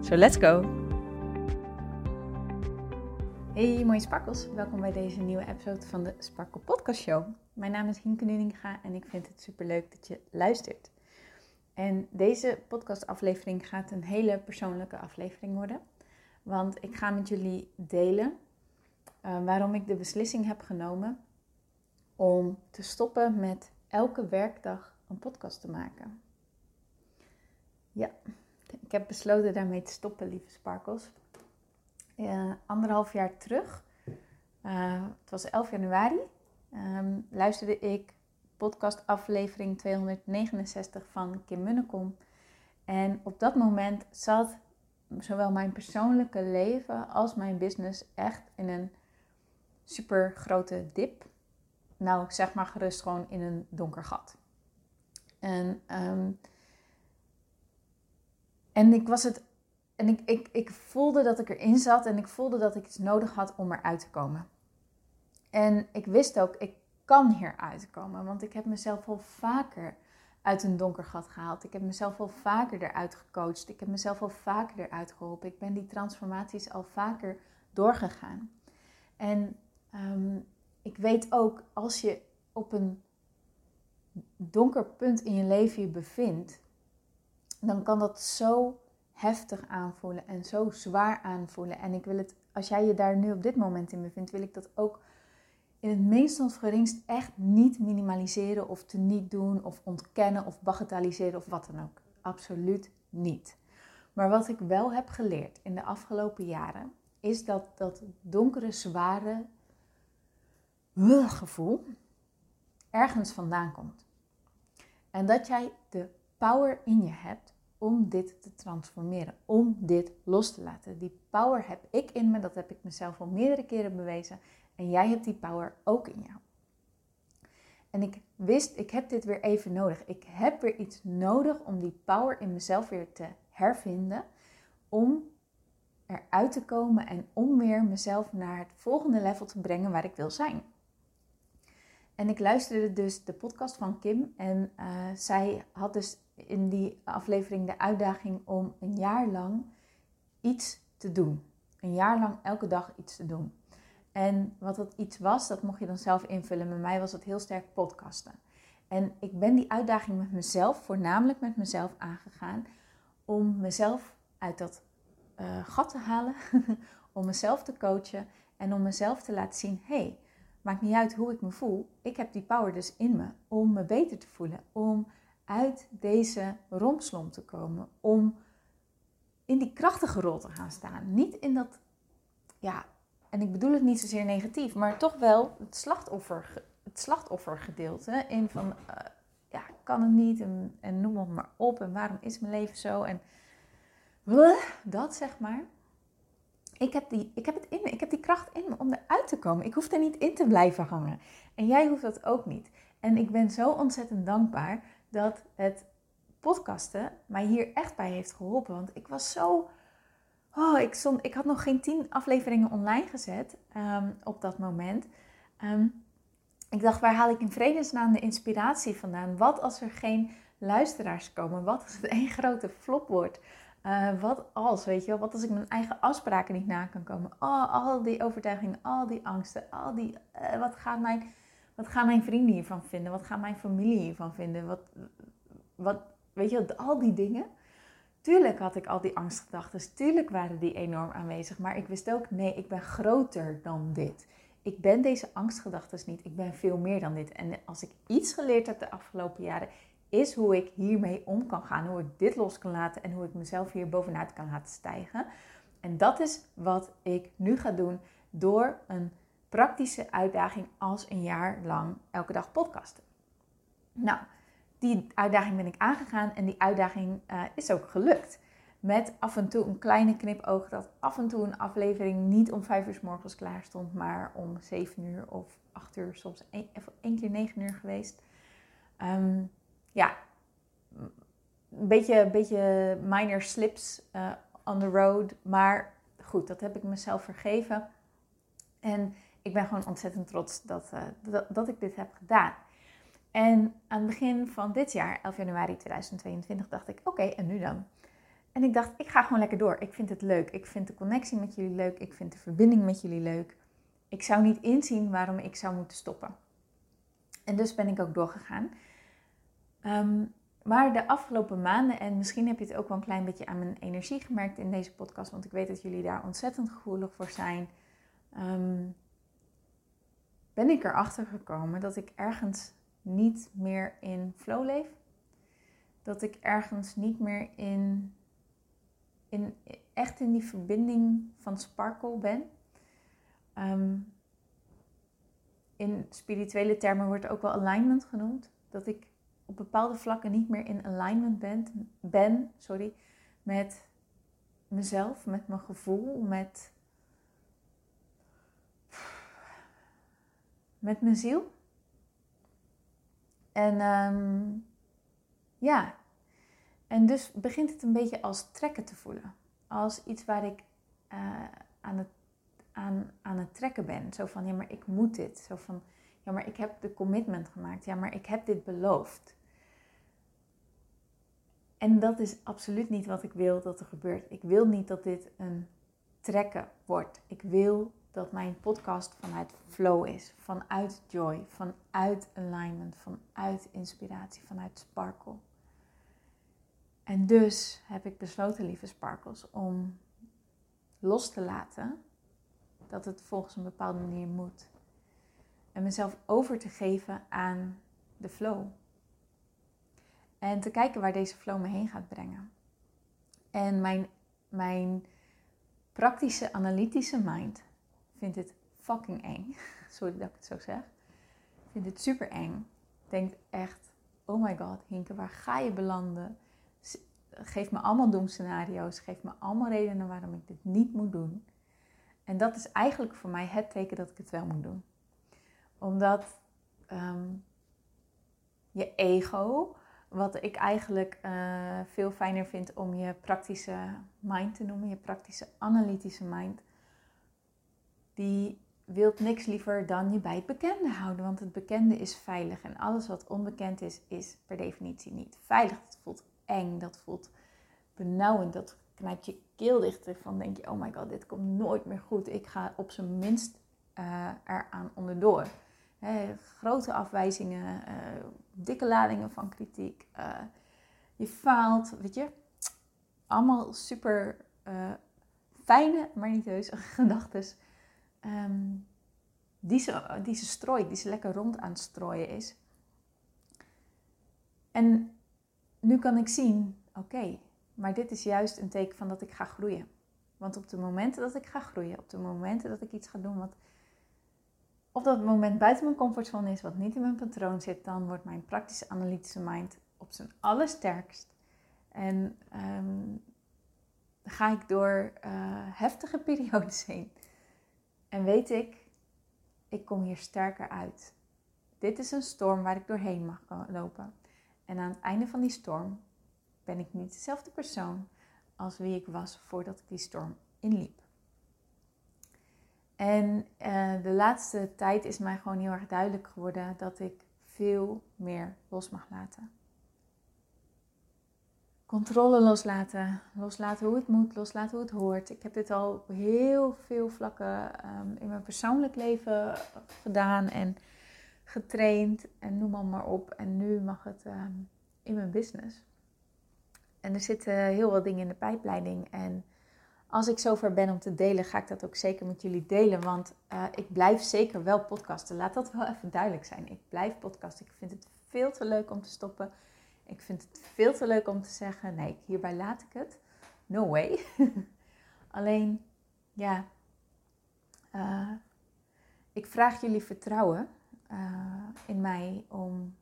So let's go! Hey mooie sparkels, welkom bij deze nieuwe episode van de Sparkle Podcast Show. Mijn naam is Hienke Nuninga en ik vind het super leuk dat je luistert. En deze podcastaflevering gaat een hele persoonlijke aflevering worden. Want ik ga met jullie delen uh, waarom ik de beslissing heb genomen om te stoppen met elke werkdag een podcast te maken. Ja, ik heb besloten daarmee te stoppen, lieve Sparkles. Uh, anderhalf jaar terug, uh, het was 11 januari, um, luisterde ik podcast aflevering 269 van Kim Munnekom. En op dat moment zat zowel mijn persoonlijke leven als mijn business echt in een super grote dip. Nou, zeg maar gerust gewoon in een donker gat. En, um, en ik was het. En ik, ik, ik voelde dat ik erin zat en ik voelde dat ik iets nodig had om eruit te komen. En ik wist ook, ik kan hieruit komen, want ik heb mezelf al vaker uit een donker gat gehaald. Ik heb mezelf al vaker eruit gecoacht. Ik heb mezelf al vaker eruit geholpen. Ik ben die transformaties al vaker doorgegaan. En um, ik weet ook, als je op een donker punt in je leven je bevindt, dan kan dat zo heftig aanvoelen en zo zwaar aanvoelen. En ik wil het, als jij je daar nu op dit moment in bevindt, wil ik dat ook in het meest of geringst echt niet minimaliseren of te niet doen of ontkennen of bagatelliseren of wat dan ook. Absoluut niet. Maar wat ik wel heb geleerd in de afgelopen jaren is dat dat donkere, zware gevoel ergens vandaan komt. En dat jij de power in je hebt om dit te transformeren, om dit los te laten. Die power heb ik in me, dat heb ik mezelf al meerdere keren bewezen. En jij hebt die power ook in jou. En ik wist, ik heb dit weer even nodig. Ik heb weer iets nodig om die power in mezelf weer te hervinden. Om eruit te komen en om weer mezelf naar het volgende level te brengen waar ik wil zijn. En ik luisterde dus de podcast van Kim en uh, zij had dus in die aflevering de uitdaging om een jaar lang iets te doen. Een jaar lang elke dag iets te doen. En wat dat iets was, dat mocht je dan zelf invullen. Bij mij was het heel sterk podcasten. En ik ben die uitdaging met mezelf, voornamelijk met mezelf, aangegaan. Om mezelf uit dat uh, gat te halen. om mezelf te coachen. En om mezelf te laten zien: hé, hey, maakt niet uit hoe ik me voel. Ik heb die power dus in me om me beter te voelen. Om uit deze rompslomp te komen. Om in die krachtige rol te gaan staan. Niet in dat ja, en ik bedoel het niet zozeer negatief, maar toch wel het, slachtoffer, het slachtoffergedeelte. In van, uh, ja, kan het niet en, noem het maar op en waarom is mijn leven zo en dat zeg maar. Ik heb, die, ik heb het in ik heb die kracht in me om eruit te komen. Ik hoef er niet in te blijven hangen. En jij hoeft dat ook niet. En ik ben zo ontzettend dankbaar dat het podcasten mij hier echt bij heeft geholpen. Want ik was zo Oh, ik, stond, ik had nog geen tien afleveringen online gezet um, op dat moment. Um, ik dacht, waar haal ik in vredesnaam de inspiratie vandaan? Wat als er geen luisteraars komen? Wat als het één grote flop wordt? Uh, wat als, weet je wel? Wat als ik mijn eigen afspraken niet na kan komen? Oh, al die overtuigingen, al die angsten, al die... Uh, wat, gaat mijn, wat gaan mijn vrienden hiervan vinden? Wat gaat mijn familie hiervan vinden? Wat, wat, weet je al die dingen. Tuurlijk had ik al die angstgedachten, tuurlijk waren die enorm aanwezig, maar ik wist ook, nee, ik ben groter dan dit. Ik ben deze angstgedachten niet, ik ben veel meer dan dit. En als ik iets geleerd heb de afgelopen jaren, is hoe ik hiermee om kan gaan, hoe ik dit los kan laten en hoe ik mezelf hier bovenuit kan laten stijgen. En dat is wat ik nu ga doen door een praktische uitdaging als een jaar lang elke dag podcasten. Nou, die uitdaging ben ik aangegaan en die uitdaging uh, is ook gelukt. Met af en toe een kleine knipoog dat af en toe een aflevering niet om vijf uur s morgens klaar stond, maar om zeven uur of acht uur, soms één, keer negen uur geweest. Ehm, ja, een beetje, beetje minor slips uh, on the road, maar goed, dat heb ik mezelf vergeven. En ik ben gewoon ontzettend trots dat, uh, dat, dat ik dit heb gedaan. En aan het begin van dit jaar, 11 januari 2022, dacht ik: oké, en nu dan? En ik dacht: ik ga gewoon lekker door. Ik vind het leuk. Ik vind de connectie met jullie leuk. Ik vind de verbinding met jullie leuk. Ik zou niet inzien waarom ik zou moeten stoppen. En dus ben ik ook doorgegaan. Ehm, maar de afgelopen maanden, en misschien heb je het ook wel een klein beetje aan mijn energie gemerkt in deze podcast, want ik weet dat jullie daar ontzettend gevoelig voor zijn, ehm, ben ik erachter gekomen dat ik ergens niet meer in flow leef. Dat ik ergens niet meer in, in echt in die verbinding van sparkle ben. Ehm, in spirituele termen wordt ook wel alignment genoemd. Dat ik op bepaalde vlakken niet meer in alignment ben, ben sorry, met mezelf, met mijn gevoel, met, met mijn ziel. En ehm, ja, en dus begint het een beetje als trekken te voelen. Als iets waar ik uh, aan, het, aan, aan het trekken ben. Zo van, ja, maar ik moet dit. Zo van, ja, maar ik heb de commitment gemaakt. Ja, maar ik heb dit beloofd. En dat is absoluut niet wat ik wil dat er gebeurt. Ik wil niet dat dit een trekken wordt. Ik wil dat mijn podcast vanuit flow is, vanuit joy, vanuit alignment, vanuit inspiratie, vanuit sparkle. En dus heb ik besloten, lieve sparkles, om los te laten dat het volgens een bepaalde manier moet. En mezelf over te geven aan de flow. En te kijken waar deze flow me heen gaat brengen. En mijn, mijn praktische, analytische mind vindt het fucking eng. Sorry dat ik het zo zeg. Vindt het super eng. Denkt echt, oh my god, Hinke, waar ga je belanden? Geef me allemaal doemscenario's. Geef me allemaal redenen waarom ik dit niet moet doen. En dat is eigenlijk voor mij het teken dat ik het wel moet doen. Omdat ehm, je ego, wat ik eigenlijk uh, veel fijner vind om je praktische mind te noemen, je praktische analytische mind, die wilt niks liever dan je bij het bekende houden. Want het bekende is veilig en alles wat onbekend is, is per definitie niet veilig. Dat voelt eng, dat voelt benauwend, dat knijpt je keel dichter van denk je, oh my god, dit komt nooit meer goed. Ik ga op zijn minst uh, eraan onderdoor. grote afwijzingen, uh, dikke ladingen van kritiek. Uh, je faalt, weet je. Allemaal super fijne, maar niet heus gedachten Ehm, die, ze, die ze strooit, die ze lekker rond aan het strooien is. En nu kan ik zien, oké, maar dit is juist een teken van dat ik ga groeien. Want op de momenten dat ik ga groeien, op de momenten dat ik iets ga doen wat of dat moment buiten mijn comfortzone is, wat niet in mijn patroon zit, dan wordt mijn praktische analytische mind op zijn allersterkst. En ehm, ga ik door uh, heftige periodes heen. En weet ik, ik kom hier sterker uit. Dit is een storm waar ik doorheen mag lopen. En aan het einde van die storm ben ik niet dezelfde persoon als wie ik was voordat ik die storm inliep. En uh, de laatste tijd is mij gewoon heel erg duidelijk geworden dat ik veel meer los mag laten controle loslaten. Loslaten hoe het moet, loslaten hoe het hoort. Ik heb dit al heel veel vlakken ehm, in mijn persoonlijk leven gedaan en getraind en noem maar, maar op. En nu mag het ehm, in mijn business. En er zitten heel wat dingen in de pijpleiding. En als ik zover ben om te delen, ga ik dat ook zeker met jullie delen. Want uh, ik blijf zeker wel podcasten. Laat dat wel even duidelijk zijn. Ik blijf podcasten. Ik vind het veel te leuk om te stoppen. Ik vind het veel te leuk om te zeggen: nee, hierbij laat ik het. No way. Alleen, ja, uh, ik vraag jullie vertrouwen uh, in mij om,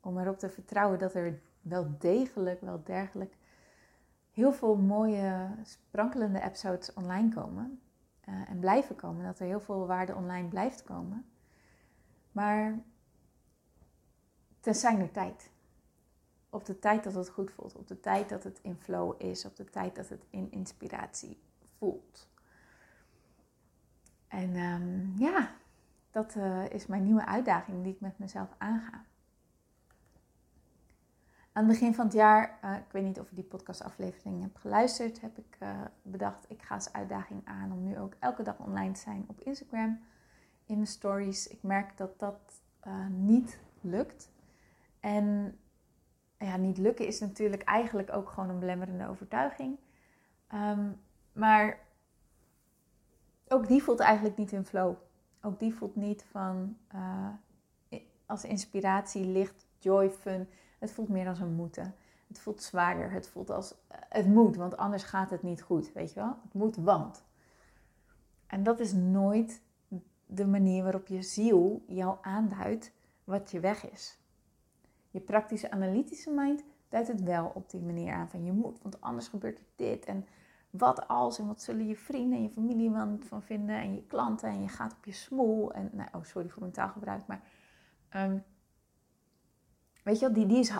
om erop te vertrouwen dat er wel degelijk, wel dergelijk heel veel mooie, sprankelende episodes online komen. Uh, en blijven komen. Dat er heel veel waarde online blijft komen. Maar ten zijn tijd. Op de tijd dat het goed voelt. Op de tijd dat het in flow is. Op de tijd dat het in inspiratie voelt. En um, ja, dat uh, is mijn nieuwe uitdaging die ik met mezelf aanga. Aan het begin van het jaar, uh, ik weet niet of je die podcastaflevering hebt geluisterd, heb ik uh, bedacht, ik ga als uitdaging aan om nu ook elke dag online te zijn op Instagram, in mijn stories. Ik merk dat dat niet lukt. En ja, niet lukken is natuurlijk eigenlijk ook gewoon een belemmerende overtuiging. Um, maar ook die voelt eigenlijk niet in flow. Ook die voelt niet van uh, als inspiratie, licht, joy, fun. Het voelt meer als een moeten. Het voelt zwaarder. Het voelt als uh, het moet, want anders gaat het niet goed. Weet je wel? Het moet, want. En dat is nooit de manier waarop je ziel jou aanduidt wat je weg is. Je praktische analytische mind duidt het wel op die manier aan van je moet, want anders gebeurt er dit. En wat als en wat zullen je vrienden en je familie van vinden en je klanten en je gaat op je smoel. En, nou, oh, sorry voor mijn taalgebruik, maar ehm, weet je wel, die, die is,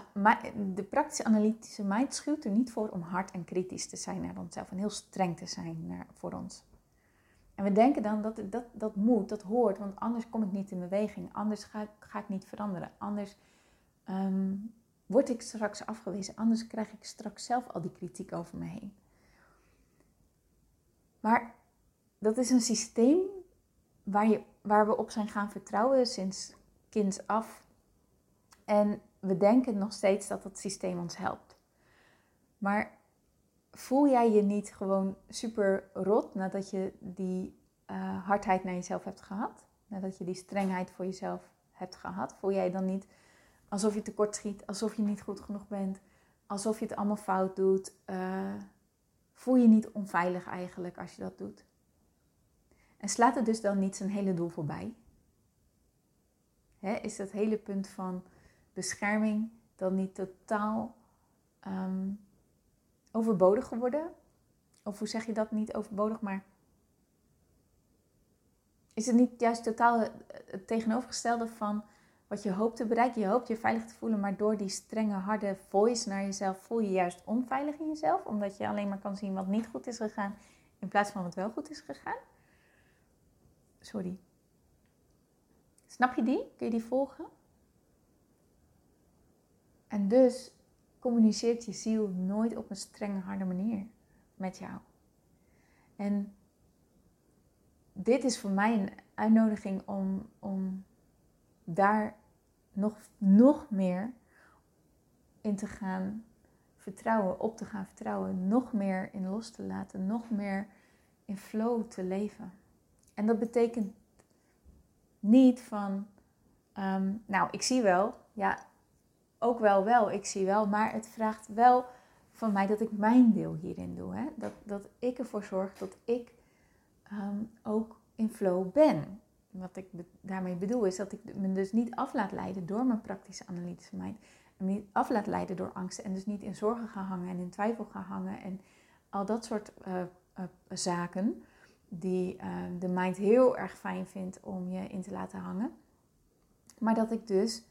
de praktische analytische mind schuwt er niet voor om hard en kritisch te zijn naar onszelf en heel streng te zijn naar, voor ons. En we denken dan dat dat, dat moet, dat hoort, want anders kom ik niet in beweging, anders ga ik niet veranderen, anders um, word ik straks afgewezen, anders krijg ik straks zelf al die kritiek over me heen. Maar dat is een systeem waar, je, waar we op zijn gaan vertrouwen sinds kinds af. En we denken nog steeds dat dat systeem ons helpt. Maar voel jij je niet gewoon super rot nadat je die uh, hardheid naar jezelf hebt gehad? Nadat je die strengheid voor jezelf hebt gehad? Voel jij dan niet alsof je tekort schiet, alsof je niet goed genoeg bent, alsof je het allemaal fout doet? Uh, voel je niet onveilig eigenlijk als je dat doet. En slaat het dus dan niet zijn hele doel voorbij? is dat hele punt van bescherming dan niet totaal um, overbodig geworden? Of hoe zeg je dat niet overbodig, maar is het niet juist totaal het tegenovergestelde van wat je hoopt te bereiken. Je hoopt je veilig te voelen, maar door die strenge, harde voice naar jezelf voel je juist onveilig in jezelf. Omdat je alleen maar kan zien wat niet goed is gegaan, in plaats van wat wel goed is gegaan. Sorry. Snap je die? Kun je die volgen? En dus communiceert je ziel nooit op een strenge, harde manier met jou. En dit is voor mij een uitnodiging om, om daar nog, nog meer in te gaan vertrouwen, op te gaan vertrouwen, nog meer in los te laten, nog meer in flow te leven. En dat betekent niet van, ehm, nou, ik zie wel, ja, ook wel, wel, ik zie wel, maar het vraagt wel van mij dat ik mijn deel hierin doe. Hè? Dat, dat ik ervoor zorg dat ik ehm, ook in flow ben wat ik daarmee bedoel is dat ik me dus niet af laat leiden door mijn praktische analytische mind. En me niet af laat leiden door angsten en dus niet in zorgen ga hangen en in twijfel ga hangen en al dat soort uh, uh, zaken die uh, de mind heel erg fijn vindt om je in te laten hangen. Maar dat ik dus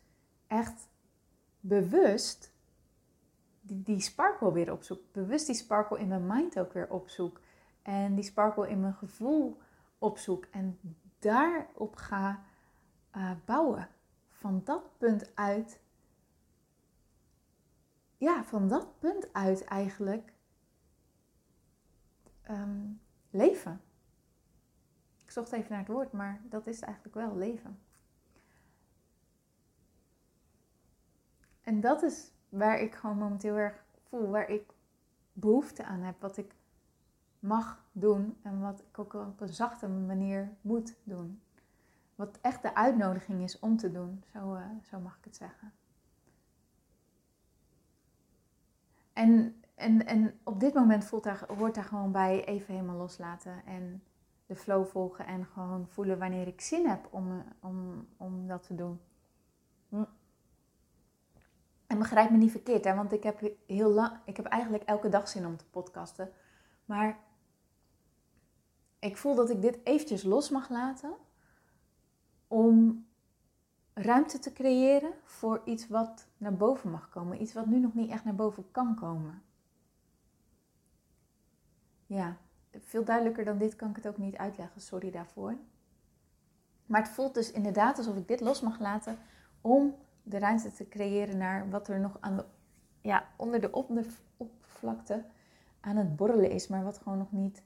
echt bewust die, die sparkle weer opzoek. Bewust die sparkle in mijn mind ook weer opzoek. En die sparkle in mijn gevoel opzoek. En daarop ga uh, bouwen. Van dat punt uit, ja, van dat punt uit eigenlijk um, leven. Ik zocht even naar het woord, maar dat is eigenlijk wel leven. En dat is waar ik gewoon momenteel erg voel, waar ik behoefte aan heb, wat ik mag doen en wat ik ook op een zachte manier moet doen. Wat echt de uitnodiging is om te doen, zo, uh, zo mag ik het zeggen. En, en, en op dit moment voelt daar, hoort daar gewoon bij even helemaal loslaten en de flow volgen en gewoon voelen wanneer ik zin heb om, om, om dat te doen. Hm. En begrijp me niet verkeerd, hè, want ik heb, heel lang, ik heb eigenlijk elke dag zin om te podcasten. Maar ik voel dat ik dit eventjes los mag laten om ruimte te creëren voor iets wat naar boven mag komen. Iets wat nu nog niet echt naar boven kan komen. Ja, veel duidelijker dan dit kan ik het ook niet uitleggen. Sorry daarvoor. Maar het voelt dus inderdaad alsof ik dit los mag laten om de ruimte te creëren naar wat er nog aan de, ja, onder de oppervlakte aan het borrelen is, maar wat gewoon nog niet,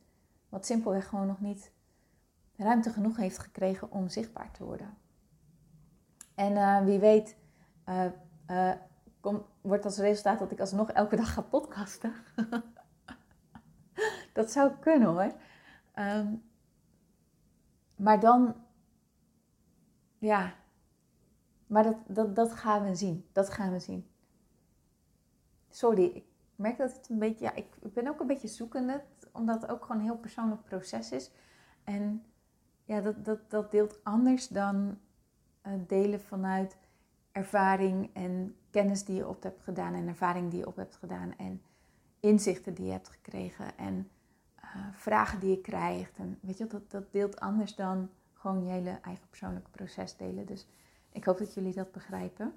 wat simpelweg gewoon nog niet ruimte genoeg heeft gekregen om zichtbaar te worden. En uh, wie weet, uh, kom, wordt als resultaat dat ik alsnog elke dag ga podcasten. dat zou kunnen hoor. Um, maar dan, ja, maar dat, dat, dat gaan we zien. Dat gaan we zien. Sorry, ik merk dat het een beetje, ja, ik ben ook een beetje zoekende, omdat het ook gewoon een heel persoonlijk proces is. En ja, dat, dat, dat deelt anders dan uh, delen vanuit ervaring en kennis die je op hebt gedaan en ervaring die je op hebt gedaan en inzichten die je hebt gekregen en uh, vragen die je krijgt. En weet je, dat, dat deelt anders dan gewoon je hele eigen persoonlijke proces delen. Dus ik hoop dat jullie dat begrijpen.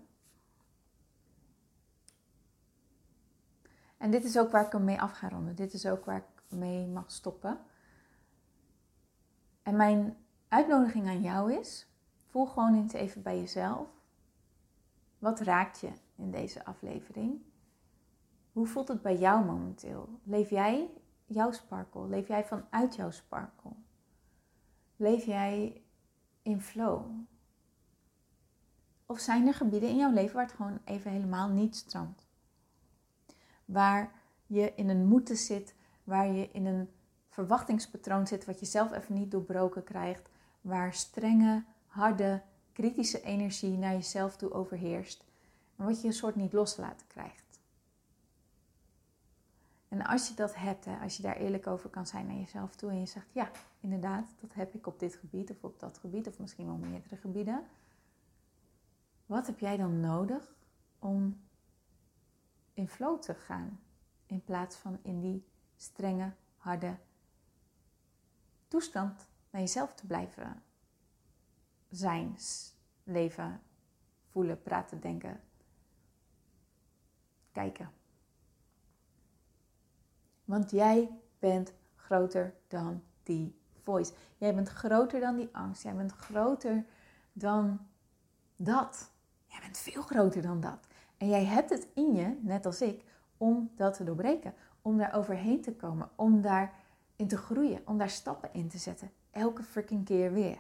En dit is ook waar ik hem mee af ga ronden. Dit is ook waar ik mee mag stoppen. En mijn uitnodiging aan jou is: voel gewoon eens even bij jezelf. Wat raakt je in deze aflevering? Hoe voelt het bij jou momenteel? Leef jij jouw sparkle? Leef jij vanuit jouw sparkle? Leef jij in flow? Of zijn er gebieden in jouw leven waar het gewoon even helemaal niet stroomt? Waar je in een moeten zit, waar je in een verwachtingspatroon zit wat je zelf even niet doorbroken krijgt, waar strenge, harde, kritische energie naar jezelf toe overheerst en wat je een soort niet loslaten krijgt. En als je dat hebt, hè, als je daar eerlijk over kan zijn naar jezelf toe en je zegt, ja, inderdaad, dat heb ik op dit gebied of op dat gebied of misschien wel meerdere gebieden. Wat heb jij dan nodig om in flow te gaan in plaats van in die strenge, harde toestand naar jezelf te blijven zijn, leven, voelen, praten, denken, kijken. Want jij bent groter dan die voice. Jij bent groter dan die angst. Jij bent groter dan dat. Jij bent veel groter dan dat. En jij hebt het in je, net als ik, om dat te doorbreken. Om daar overheen te komen. Om daarin te groeien. Om daar stappen in te zetten. Elke freaking keer weer.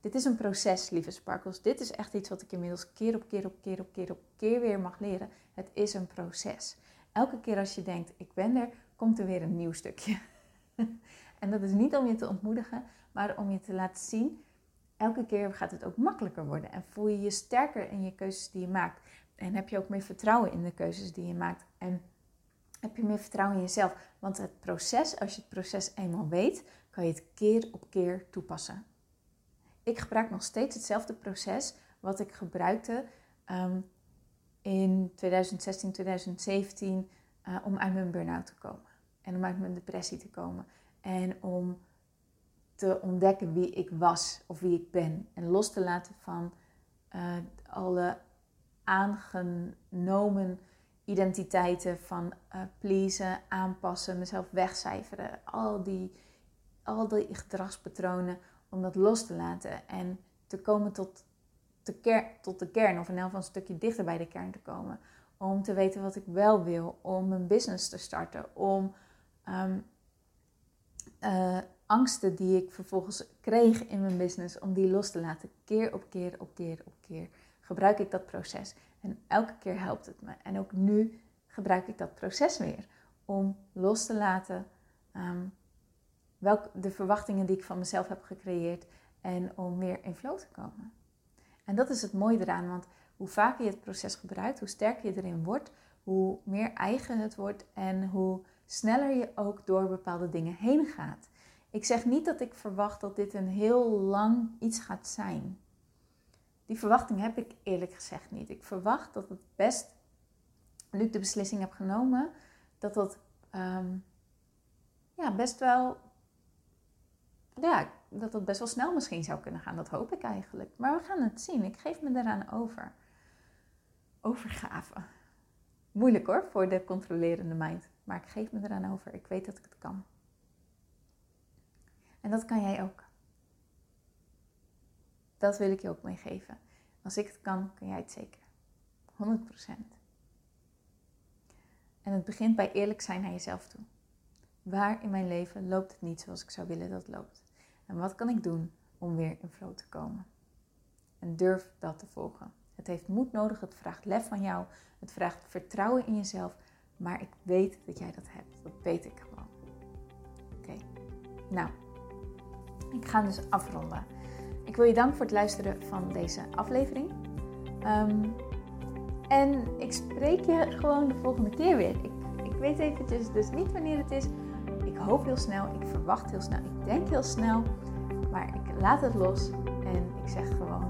Dit is een proces, lieve sparkles. Dit is echt iets wat ik inmiddels keer op keer op keer op keer op keer weer mag leren. Het is een proces. Elke keer als je denkt, ik ben er, komt er weer een nieuw stukje. en dat is niet om je te ontmoedigen, maar om je te laten zien elke keer gaat het ook makkelijker worden. En voel je je sterker in je keuzes die je maakt. En heb je ook meer vertrouwen in de keuzes die je maakt. En heb je meer vertrouwen in jezelf. Want het proces, als je het proces eenmaal weet, kan je het keer op keer toepassen. Ik gebruik nog steeds hetzelfde proces wat ik gebruikte um, in 2016, 2017 uh, om uit mijn burn-out te komen. En om uit mijn depressie te komen. En om te ontdekken wie ik was of wie ik ben. En los te laten van uh, alle aangenomen identiteiten van uh, pleasen, aanpassen, mezelf wegcijferen. Al die, al die gedragspatronen om dat los te laten en te komen tot tot de kern, of in elk geval een stukje dichter bij de kern te komen. Om te weten wat ik wel wil, om een business te starten, om um, uh, angsten die ik vervolgens kreeg in mijn business, om die los te laten. Keer op keer op keer op keer gebruik ik dat proces. En elke keer helpt het me. En ook nu gebruik ik dat proces weer om los te laten um, welk, de verwachtingen die ik van mezelf heb gecreëerd en om weer in flow te komen. En dat is het mooie eraan, want hoe vaker je het proces gebruikt, hoe sterker je erin wordt, hoe meer eigen het wordt en hoe sneller je ook door bepaalde dingen heen gaat. Ik zeg niet dat ik verwacht dat dit een heel lang iets gaat zijn. Die verwachting heb ik eerlijk gezegd niet. Ik verwacht dat het best nu ik de beslissing heb genomen, dat dat ehm, ja, best wel, ja, dat dat best wel snel misschien zou kunnen gaan. Dat hoop ik eigenlijk. Maar we gaan het zien. Ik geef me eraan over. Overgave. Moeilijk hoor, voor de controlerende mind. Maar ik geef me eraan over. Ik weet dat ik het kan. En dat kan jij ook. Dat wil ik je ook meegeven. Als ik het kan, kan jij het zeker. 100%. En het begint bij eerlijk zijn naar jezelf toe. Waar in mijn leven loopt het niet zoals ik zou willen dat het loopt? En wat kan ik doen om weer in flow te komen? En durf dat te volgen. Het heeft moed nodig, het vraagt lef van jou, het vraagt vertrouwen in jezelf. Maar ik weet dat jij dat hebt. Dat weet ik gewoon. Oké, nou, ik ga dus afronden. Ik wil je danken voor het luisteren van deze aflevering. Ehm, en ik spreek je gewoon de volgende keer weer. Ik, ik weet eventjes dus niet wanneer het is. Ik hoop heel snel, ik verwacht heel snel, ik denk heel snel. Maar ik laat het los en ik zeg gewoon